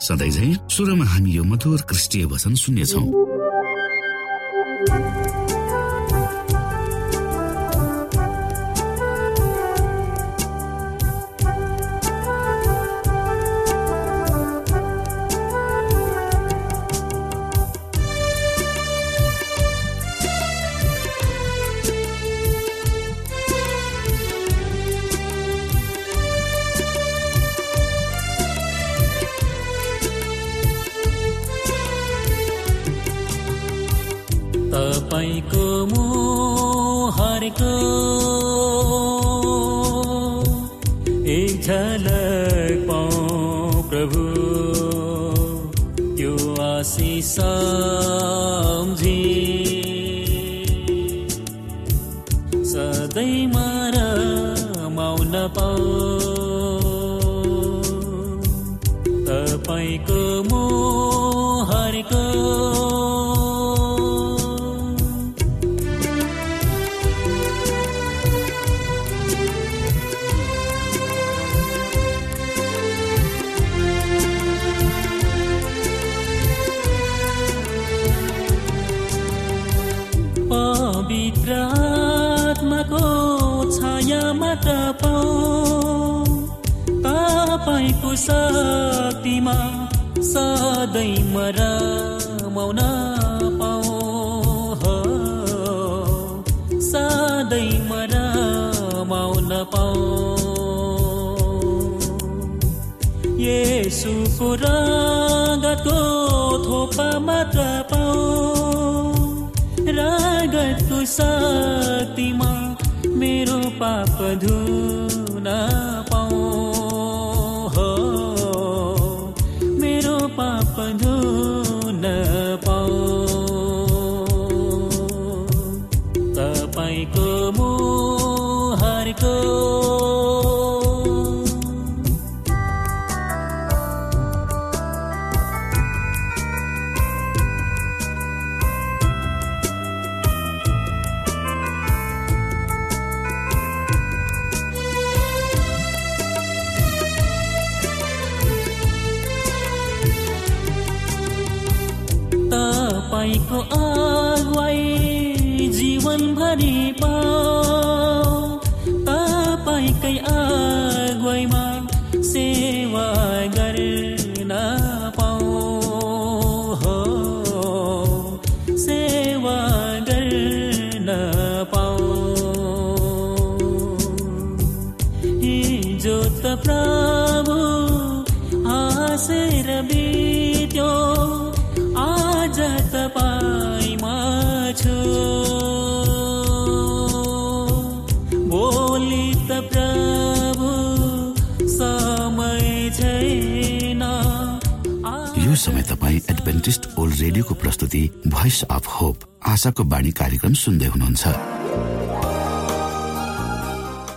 सधैँ सुरुमा हामी यो मधुर क्रिस्टीय वचन सुन्नेछौँ। तपाईँको सधैँ मौन पाऊ सधैँ मौन पाऊ यसुको रगतको थोपा मात्र पाऊ रगतको शक्तिमा मेरो पाप धुन जीवनभरि पाऊ रेडियोको प्रस्तुति भोइस अफ होप आशाको बाणी कार्यक्रम सुन्दै हुनुहुन्छ।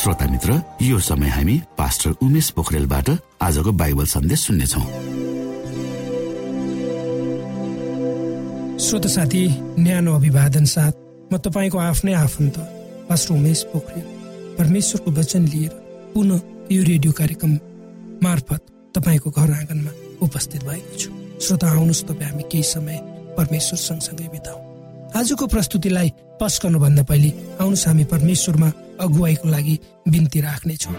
श्रोता मित्र यो समय हामी पास्टर उमेश पोखरेलबाट आजको बाइबल सन्देश सुन्नेछौ। श्रोत साथी न्यानो अभिवादन साथ म तपाईँको आफ्नै आफन्त पास्टर उमेश पोखरेल। परमेश्वरको वचन लिएर पुनः यो रेडियो कार्यक्रम मार्फत तपाईँको घर आँगनमा उपस्थित भएको छु। श्रोता आउनुहोस् तपाईँ हामी केही समय परमेश्वर सँगसँगै बिताउ। आजको प्रस्तुतिलाई पस्कनुभन्दा पहिले आउनुहोस् हामी परमेश्वरमा अगुवाईको लागि बिन्ती राख्नेछौँ।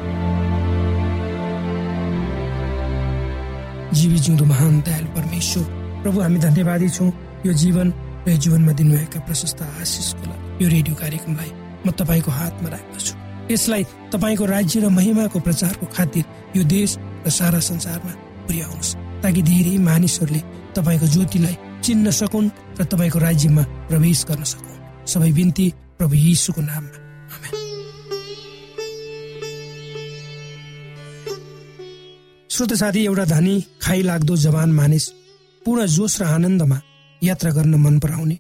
जीवी जिउँदो महान दयालु परमेश्वर प्रभु हामी धन्यवादी छौँ। यो जीवन र यो जीवनमा दिनुभएका प्रशस्त आशिषको लागि। यो रेडियो कार्यक्रमलाई म तपाईँको हातमा राख्दछु। यसलाई तपाईँको राज्य र महिमाको प्रचारको खातिर यो देश र सारा संसारमा पुर्याउनुहोस्। ताकि धेरै मानिसहरूले तपाईँको ज्योतिलाई चिन्न सकुन् र तपाईँको राज्यमा प्रवेश गर्न सकुन्। सबै बिन्ती प्रभु यीशुको नाममा। श्रोत साथी एउटा धनी खाइ लाग्दो जवान मानिस पूर्ण जोस र आनन्दमा यात्रा गर्न मन पराउने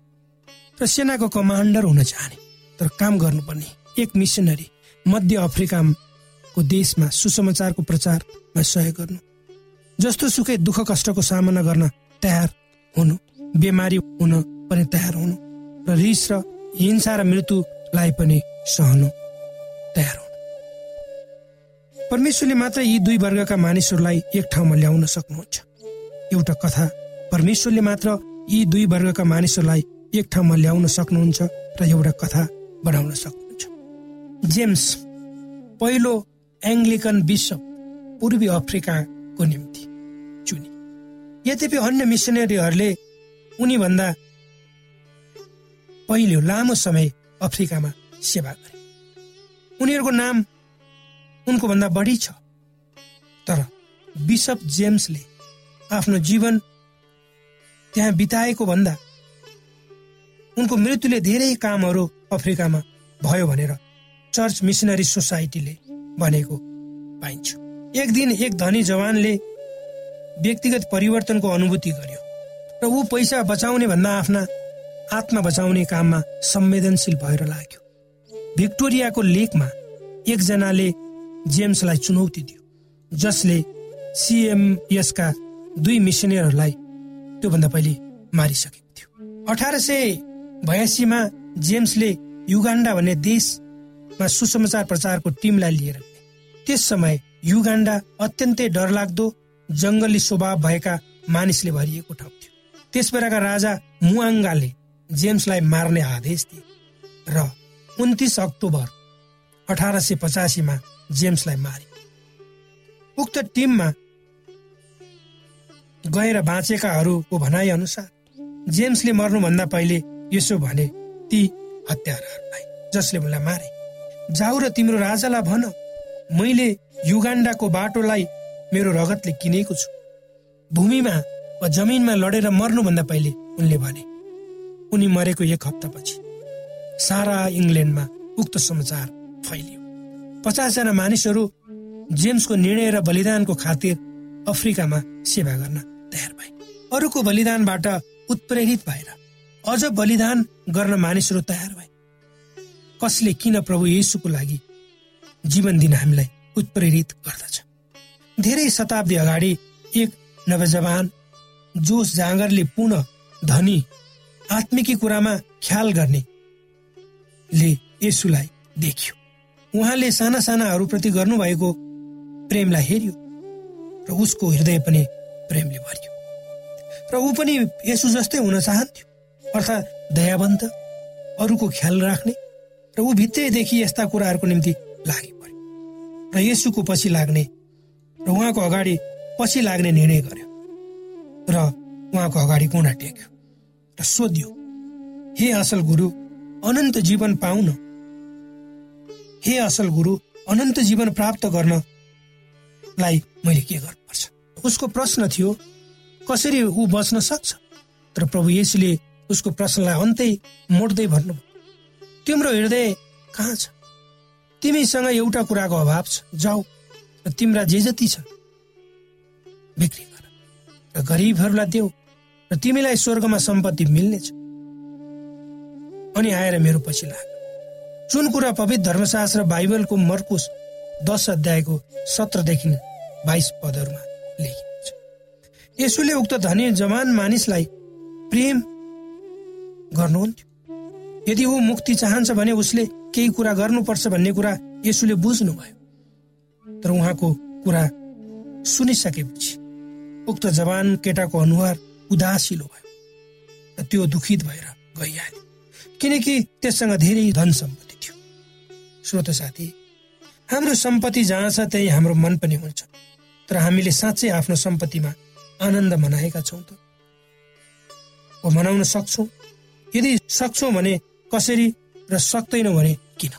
र सेनाको कमान्डर हुन चाहने तर काम गर्नुपर्ने एक मिसनरी मध्य अफ्रिकाको देशमा सुसमाचारको प्रचारमा सहयोग गर्नु जस्तो सुकै दुःख कष्टको सामना गर्न तयार हुनु बिमारी हुन पनि तयार हुनु। र रिस र हिंसा र मृत्युलाई पनि सहनु तयार हुनु। परमेश्वरले मात्र यी दुई वर्गका मानिसहरूलाई एक ठाउँमा ल्याउन सक्नुहुन्छ। एउटा कथा परमेश्वरले मात्र यी दुई वर्गका मानिसहरूलाई एक ठाउँमा ल्याउन सक्नुहुन्छ र एउटा कथा बनाउन सक्नुहुन्छ। जेम्स पहिलो एङ्ग्लिकन बिसप पूर्वी अफ्रिकाको निम्ति चुने यद्यपि अन्य मिसनरीहरूले उनीभन्दा पहिलो लामो समय अफ्रिकामा सेवा गरे। उनीहरूको नाम उनको भन्दा बढी छ। तर बिसप जेम्सले आफ्नो जीवन त्यहाँ बिताएको भन्दा उनको मृत्युले धेरै कामहरू अफ्रिकामा भयो भनेर चर्च मिसनरी सोसाइटीले भनेको पाइन्छ। एक दिन एक धनी जवानले व्यक्तिगत परिवर्तनको अनुभूति गर्यो र ऊ पैसा बचाउने भन्दा आफ्ना आत्मा बचाउने काममा संवेदनशील भएर लाग्यो। भिक्टोरियाको लेकमा एकजनाले जेम्सलाई चुनौती दियो जसले सिएमएसका दुई मिसनरीहरूलाई त्योभन्दा पहिले मारिसकेको थियो। अठार सय बयासीमा जेम्सले युगान्डा भन्ने देशमा सुसमाचार प्रचारको टिमलाई लिएर त्यस समय युगान्डा अत्यन्तै डरलाग्दो जङ्गली स्वभाव भएका मानिसले भरिएको ठाउँ थियो। त्यस बेलाका राजा मुआङ्गाले जेम्सलाई मार्ने आदेश दिए र उन्तिस अक्टोबर अठार सय पचासीमा जेम्सलाई मारे। उक्त टिममा गएर बाँचेकाहरूको भनाइ अनुसार जेम्सले मर्नुभन्दा पहिले यसो भने ती हत्याराहरूलाई जसले मलाई मारे। जाऊ र तिम्रो राजालाई भन मैले युगान्डाको बाटोलाई मेरो रगतले किनेको छु। भूमिमा वा जमिनमा लडेर मर्नुभन्दा पहिले उनले भने उनी मरेको एक हप्तापछि सारा इङ्ल्यान्डमा उक्त समाचार फैलियो। पचासजना मानिसहरू जेम्सको निर्णय र बलिदानको खातिर अफ्रिकामा सेवा गर्न तयार भए। अरूको बलिदानबाट उत्प्रेरित भएर अझ बलिदान गर्न मानिसहरू तयार भए। कसले किन प्रभु येसुको लागि जीवन दिन हामीलाई उत्प्रेरित गर्दछ? धेरै शताब्दी अगाडि एक नवजवान जोस जाँगरले पूर्ण धनी आत्मिकी कुरामा ख्याल गर्ने ले यसुलाई देखियो। उहाँले साना सानाहरूप्रति गर्नुभएको प्रेमलाई हेऱ्यो र उसको हृदय पनि प्रेमले भरियो। र ऊ पनि यसु जस्तै हुन चाहन्थ्यो। अर्थात् दयावन्त अरूको ख्याल राख्ने र ऊ भित्रैदेखि यस्ता कुराहरूको निम्ति लागि पर्यो र यसुको पछि लाग्ने र उहाँको अगाडि पछि लाग्ने निर्णय गर्यो। र उहाँको अगाडि गुणा टेक्यो? र सोध्यो हे असल गुरु अनन्त जीवन पाउन। हे असल गुरु अनन्त जीवन प्राप्त गर्नलाई मैले के गर्नुपर्छ? उसको प्रश्न थियो कसरी ऊ बच्न सक्छ? तर प्रभु यसले उसको प्रश्नलाई अन्तै मोड्दै भन्नुभयो तिम्रो हृदय कहाँ छ? तिमीसँग एउटा कुराको अभाव छ। जाऊ र तिम्रा जे जति छ बिक्री गर र गरिबहरूलाई देऊ। र तिमीलाई स्वर्गमा सम्पत्ति मिल्नेछ। अनि आएर मेरो पछि लाग। जुन कुरा पवित्र धर्मशास्त्र बाइबलको मर्कुस दस अध्यायको सत्रदेखि बाइस पदहरूमा लेखिएको छ। यसुले उक्त धनी जवान मानिसलाई प्रेम गर्नुहुन्थ्यो। यदि ऊ मुक्ति चाहन्छ भने उसले केही कुरा गर्नुपर्छ भन्ने कुरा यसुले बुझ्नुभयो। तर उहाँको कुरा सुनिसकेपछि उक्त जवान केटाको अनुहार उदासिलो भयो र त्यो दुखित भएर गइहाल्यो। किनकि त्यससँग धेरै धन सम्पत्ति थियो। श्रोत साथी हाम्रो सम्पत्ति जहाँ छ त्यही हाम्रो मन पनि हुन्छ। तर हामीले साँच्चै आफ्नो सम्पत्तिमा आनन्द मनाएका छौँ त। वा मनाउन सक्छौँ? यदि सक्छौँ भने कसरी र सक्दैनौँ भने किन?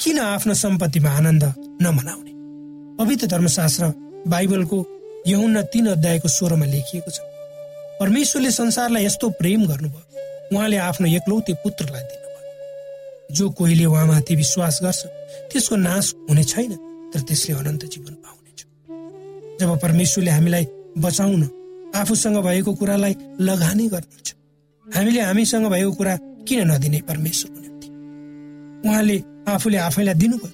किन आफ्नो सम्पत्तिमा आनन्द नमनाउने? पवित्र धर्मशास्त्र बाइबलको यहुन्ना तीन अध्यायको स्वरमा लेखिएको छ। परमेश्वरले संसारलाई यस्तो प्रेम गर्नुभयो। उहाँले आफ्नो एकलौते पुत्रलाई दिनुभयो। जो कोहीले उहाँमाथि विश्वास गर्छ त्यसको नाश हुने छैन तर त्यसले अनन्त जीवन पाउनेछ जब परमेश्वरले हामीलाई बचाउन आफूसँग भएको कुरालाई लगानी गर्नुहुन्छ हामीले हामीसँग भएको कुरा किन नदिने परमेश्वरको निम्ति उहाँले आफूले आफैलाई दिनुभयो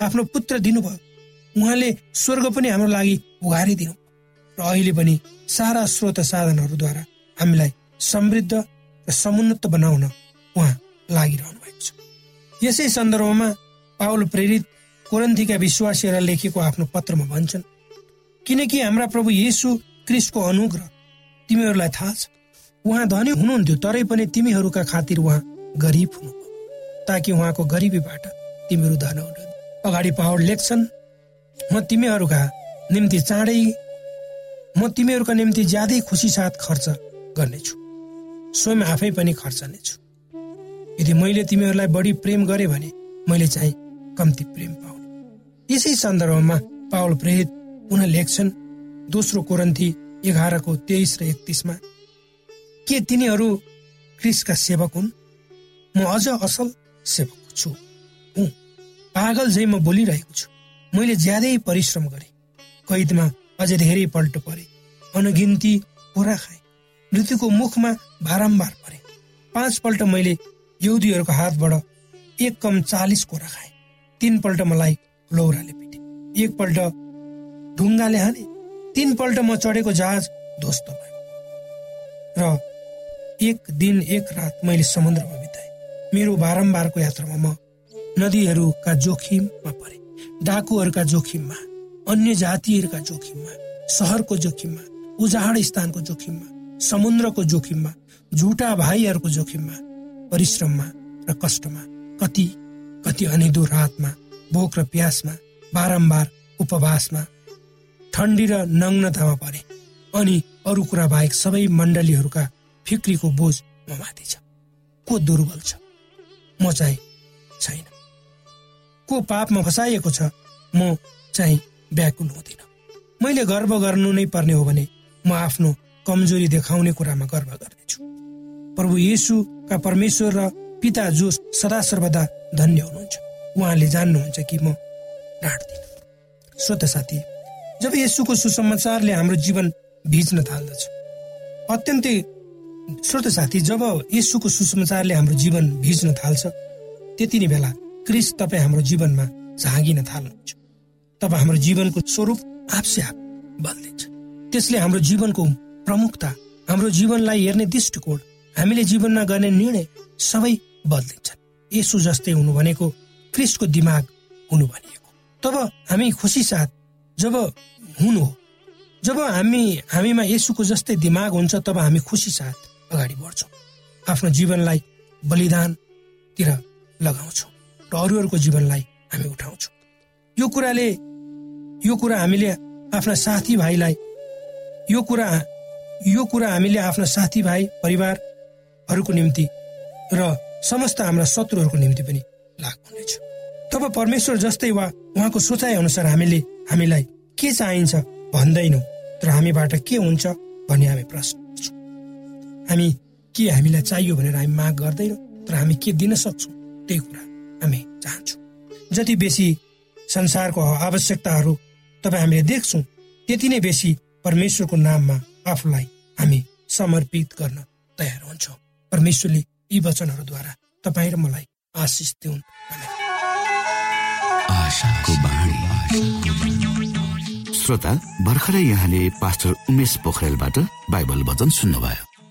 आफ्नो पुत्र दिनुभयो। उहाँले स्वर्ग पनि हाम्रो लागि उघारिदिनु र अहिले पनि सारा स्रोत साधनहरूद्वारा हामीलाई समृद्ध र समुन्नत बनाउन उहाँ लागिरहनु भएको छ। यसै सन्दर्भमा पावल प्रेरित कोरन्थीका विश्वासीहरूलाई लेखेको आफ्नो पत्रमा भन्छन् किनकि हाम्रा प्रभु येसु क्रिस्टको अनुग्रह तिमीहरूलाई थाहा छ। उहाँ धनी हुनुहुन्थ्यो तरै पनि तिमीहरूका खातिर उहाँ गरिब हुनुभयो ताकि उहाँको गरिबीबाट तिमीहरू धन हुनु अगाडि पावल लेख्छन् म तिमीहरूका निम्ति चाँडै म तिमीहरूका निम्ति ज्यादै खुसी साथ खर्च गर्नेछु। स्वयं आफै पनि खर्चनेछु यदि मैले तिमीहरूलाई बढी प्रेम गरे भने मैले चाहिँ कम्ती प्रेम पाउने। यसै सन्दर्भमा पावल प्रेरित पुनः लेख्छन् दोस्रो कोरन्थी एघारको तेइस र एकतिसमा के तिनीहरू क्रिसका सेवक हुन्? म अझ असल सेवक छु। हुँ पागल झै म बोलिरहेको छु। मैले ज्यादै परिश्रम गरेँ। कैदमा अझै धेरै पल्ट परे। अनगिन्ती पोरा खाए। मृत्युको मुखमा बारम्बार परे। पाँच पल्ट मैले यहुदीहरूको हातबाट एक कम चालिस कोरा खाएँ। तिनपल्ट मलाई लौराले पिटे। एकपल्ट ढुङ्गाले हाने। तिनपल्ट म चढेको जहाज ध्वस्त भयो। र एक दिन एक रात मैले समुद्रमा बिताएँ। मेरो बारम्बारको यात्रामा म नदीहरूका जोखिममा परे। डाकुहरूका जोखिममा। अन्य जातिहरूका जोखिममा सहरको जोखिममा उजाड स्थानको जोखिममा समुद्रको जोखिममा झुटा भाइहरूको जोखिममा परिश्रममा र कष्टमा कति कति अनिदो रातमा भोक र प्यासमा बारम्बार उपवासमा ठन्डी र नग्नतामा परे। अनि अरू कुरा बाहेक सबै मण्डलीहरूका फिक्रीको बोझ म माथि छ। को दुर्बल छ? म चाहिँ छैन। को पापमा फसाइएको छ? म चाहिँ व्याकुल हुँदिन। मैले गर्व गर्नु नै पर्ने हो भने म आफ्नो कमजोरी देखाउने कुरामा गर्व गर्नेछु। प्रभु येसुका परमेश्वर र पिता जो सदा सर्वदा धन्य हुनुहुन्छ। उहाँले जान्नुहुन्छ कि म ढाँट्दिन श्रोत साथी जब यसुको सुसमाचारले हाम्रो जीवन भिज्न थाल्दछ अत्यन्तै श्रोत साथी जब यसुको सुसमाचारले हाम्रो जीवन भिज्न थाल्छ त्यति नै बेला क्रिस तपाईँ हाम्रो जीवनमा झाँगिन थाल्नुहुन्छ। तब हाम्रो जीवनको स्वरूप आफसे आफ बदलिन्छ त्यसले हाम्रो जीवनको प्रमुखता हाम्रो जीवनलाई हेर्ने दृष्टिकोण हामीले जीवनमा गर्ने निर्णय सबै बदलिन्छ यसो जस्तै हुनु भनेको क्रिस्टको दिमाग हुनु भनिएको। तब हामी खुसी साथ जब हुनु हो जब हामी हामीमा यसुको जस्तै दिमाग हुन्छ तब हामी खुसी साथ अगाडि बढ्छौँ। आफ्नो जीवनलाई बलिदानतिर लगाउँछौँ र अरूहरूको जीवनलाई हामी उठाउँछौँ। यो कुराले यो कुरा हामीले आफ्ना साथीभाइलाई यो कुरा यो कुरा हामीले आफ्ना साथीभाइ परिवारहरूको निम्ति र समस्त हाम्रा शत्रुहरूको निम्ति पनि लागु हुनेछ। तब परमेश्वर जस्तै वा उहाँको सोचाइ अनुसार हामीले हामीलाई के चाहिन्छ भन्दैनौँ तर हामीबाट के हुन्छ भन्ने हामी प्रश्न गर्छौँ। हामी के हामीलाई चाहियो भनेर हामी माग गर्दैनौँ तर हामी के दिन सक्छौँ त्यही कुरा हामी चाहन्छौँ। जति बेसी संसारको आवश्यकताहरू तपाईँ हामीले देख्छौँ त्यति नै बेसी परमेश्वरको नाममा आफूलाई हामी समर्पित गर्न तयार हुन्छौँ। परमेश्वरले यी वचनहरूद्वारा तपाईँ र मलाई आशिष दिउन्। श्रोता भर्खरै यहाँले पास्टर उमेश पोखरेलबाट बाइबल वचन सुन्नुभयो।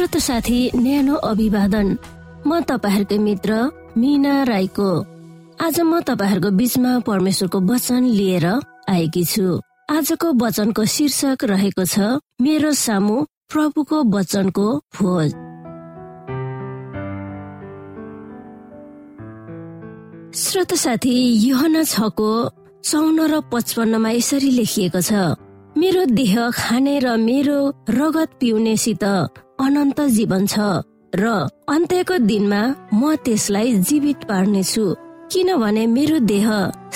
श्रोत साथी न्यानो अभिवादन। म तपाईँहरूकै मित्र मिना राईको। आज म तपाईँहरूको बिचमा परमेश्वरको वचन लिएर आएकी छु। आजको वचनको शीर्षक रहेको छ मेरो सामु प्रभुको वचनको भोज श्रोत साथी युहना छको चौन र पचपन्नमा यसरी लेखिएको छ मेरो देह खाने र मेरो रगत पिउनेसित अनन्त जीवन छ र अन्त्यको दिनमा म त्यसलाई जीवित पार्नेछु। किनभने मेरो देह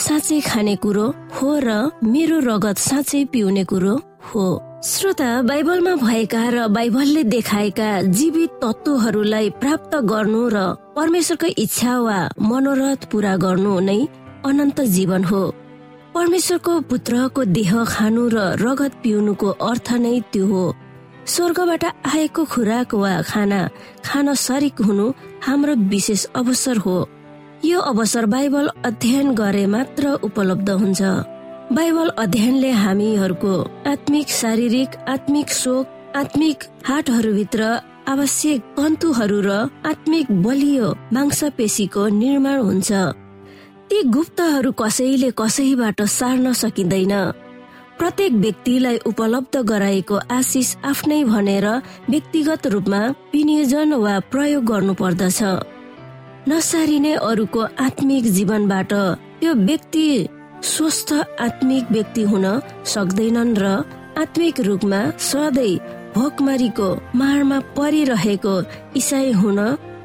साँच्चै खाने कुरो हो र मेरो रगत साँच्चै पिउने कुरो हो। श्रोता बाइबलमा भएका र बाइबलले देखाएका जीवित तत्वहरूलाई प्राप्त गर्नु र परमेश्वरको इच्छा वा मनोरथ पूरा गर्नु नै अनन्त जीवन हो। परमेश्वरको पुत्रको देह खानु र रगत पिउनुको अर्थ नै त्यो हो। स्वर्गबाट आएको खुराक वा खाना खान सरिक हुनु हाम्रो विशेष अवसर हो। यो अवसर बाइबल अध्ययन गरे मात्र उपलब्ध हुन्छ। बाइबल अध्ययनले हामीहरूको आत्मिक शारीरिक आत्मिक शोक आत्मिक हाटहरूभित्र आवश्यक तन्तुहरू र आत्मिक बलियो मांसपेशीको निर्माण हुन्छ। ती गुप्तहरू कसैले कसैबाट सार्न सकिँदैन। प्रत्येक व्यक्तिलाई उपलब्ध गराएको आशिष आफ्नै भनेर व्यक्तिगत रूपमा विनियोजन वा प्रयोग गर्नु पर्दछ नसारिने अरूको आत्मिक जीवनबाट त्यो व्यक्ति स्वस्थ आत्मिक व्यक्ति हुन सक्दैनन् र आत्मिक रूपमा सधैँ भोकमारीको मारमा परिरहेको इसाई हुन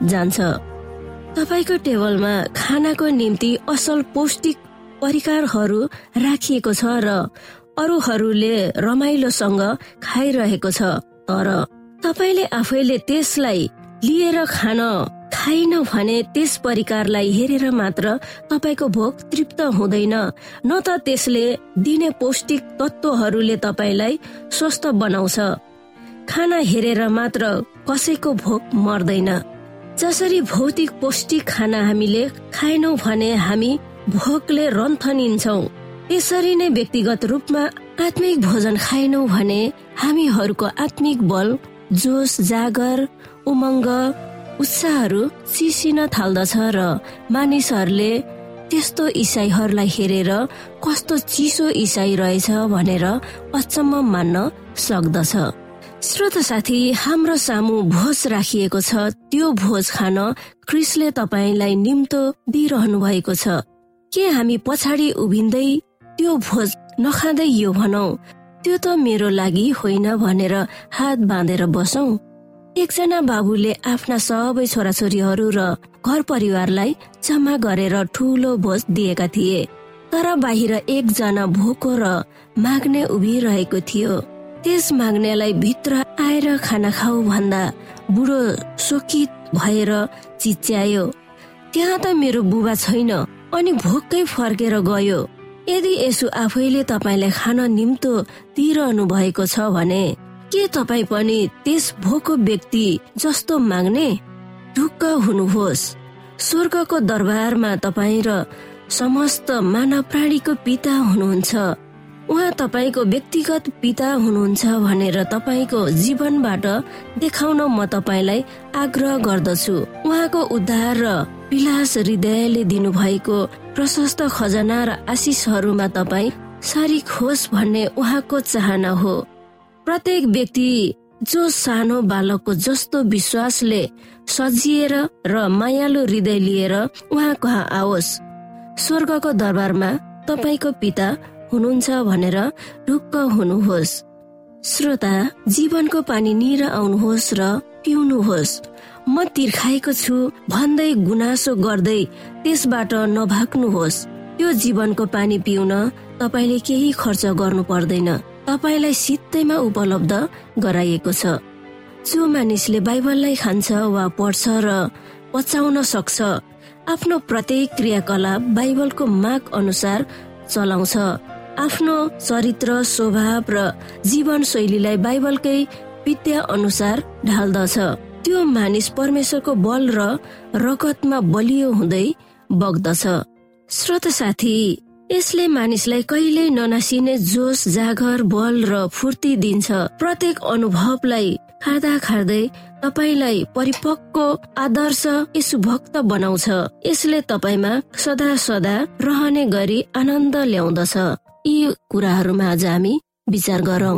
जान्छ। तपाईँको टेबलमा खानाको निम्ति असल पौष्टिक परिकारहरू राखिएको छ र अरूहरूले रमाइलोसँग खाइरहेको छ तर तपाईँले आफैले त्यसलाई लिएर खान खाइन भने त्यस परिकारलाई हेरेर मात्र तपाईँको भोक तृप्त हुँदैन न त त्यसले दिने पौष्टिक तत्वहरूले तपाईँलाई स्वस्थ बनाउँछ। खाना हेरेर मात्र कसैको भोक मर्दैन। जसरी भौतिक पौष्टिक खाना हामीले खाएनौ भने हामी भोकले रन्थनिन्छौ यसरी नै व्यक्तिगत रूपमा आत्मिक भोजन खाएनौ भने हामीहरूको आत्मिक बल जोस जागर उमङ्ग उत्साहहरू चिसिन थाल्दछ र मानिसहरूले त्यस्तो इसाईहरूलाई हेरेर कस्तो चिसो इसाई रहेछ भनेर अचम्म मान्न सक्दछ। श्रोत साथी हाम्रो सामु भोज राखिएको छ। त्यो भोज खान क्रिसले तपाईँलाई निम्तो दिइरहनु भएको छ। के हामी पछाडि उभिँदै त्यो भोज नखाँदै यो भनौ। त्यो त मेरो लागि होइन भनेर हात बाँधेर बसौं। एकजना बाबुले आफ्ना सबै छोराछोरीहरू र घर परिवारलाई जम्मा गरेर ठुलो भोज दिएका थिए। तर बाहिर एकजना भोको र माग्ने उभिरहेको थियो। त्यस माग्नेलाई भित्र आएर खाना खाऊ भन्दा बुढो शोकित भएर चिच्यायो। त्यहाँ त मेरो बुबा छैन अनि भोकै फर्केर गयो। यदि यसो आफैले तपाईँलाई खान निम्तो दिइरहनु भएको छ भने के तपाईँ पनि त्यस भोको व्यक्ति जस्तो माग्ने? ढुक्क हुनुहोस्। स्वर्गको दरबारमा तपाईँ र समस्त मानव प्राणीको पिता हुनुहुन्छ। उहाँ तपाईँको व्यक्तिगत पिता हुनुहुन्छ भनेर तपाईँको जीवनबाट देखाउन म तपाईँलाई आग्रह गर्दछु। उहाँको उद्धार र विलास हृदयले दिनुभएको प्रशस्त खजना र आशिषहरूमा तपाईँ सारी खोस भन्ने उहाँको चाहना हो। प्रत्येक व्यक्ति जो सानो बालकको जस्तो विश्वासले सजिएर र मायालु हृदय लिएर उहाँ कहाँ आओस्? स्वर्गको दरबारमा तपाईँको पिता हुनुहुन्छ भनेर ढुक्क हुनुहोस्। श्रोता जीवनको पानी निर आउनुहोस् र पिउनुहोस्। म तिर्खाएको छु भन्दै गुनासो गर्दै त्यसबाट नभाग्नुहोस्। त्यो जीवनको पानी पिउन तपाईँले केही खर्च गर्नु पर्दैन। तपाईँलाई सित्तैमा उपलब्ध गराइएको छ। जो मानिसले बाइबललाई खान्छ वा पढ्छ र पचाउन सक्छ आफ्नो प्रत्येक क्रियाकलाप बाइबलको माग अनुसार चलाउँछ। आफ्नो चरित्र स्वभाव र जीवन शैलीलाई बाइबलकै विद्या अनुसार ढाल्दछ। त्यो मानिस परमेश्वरको बल र रगतमा बलियो हुँदै बग्दछ। श्रोत साथी यसले मानिसलाई कहिल्यै ननासिने जोस जागर बल र फुर्ती दिन्छ। प्रत्येक अनुभवलाई खाँदा खाँदै तपाईँलाई परिपक्व आदर्श यसु भक्त बनाउँछ। यसले तपाईँमा सदा सदा रहने गरी आनन्द ल्याउँदछ। यी कुराहरूमा आज हामी विचार गरौं।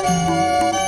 Thank you.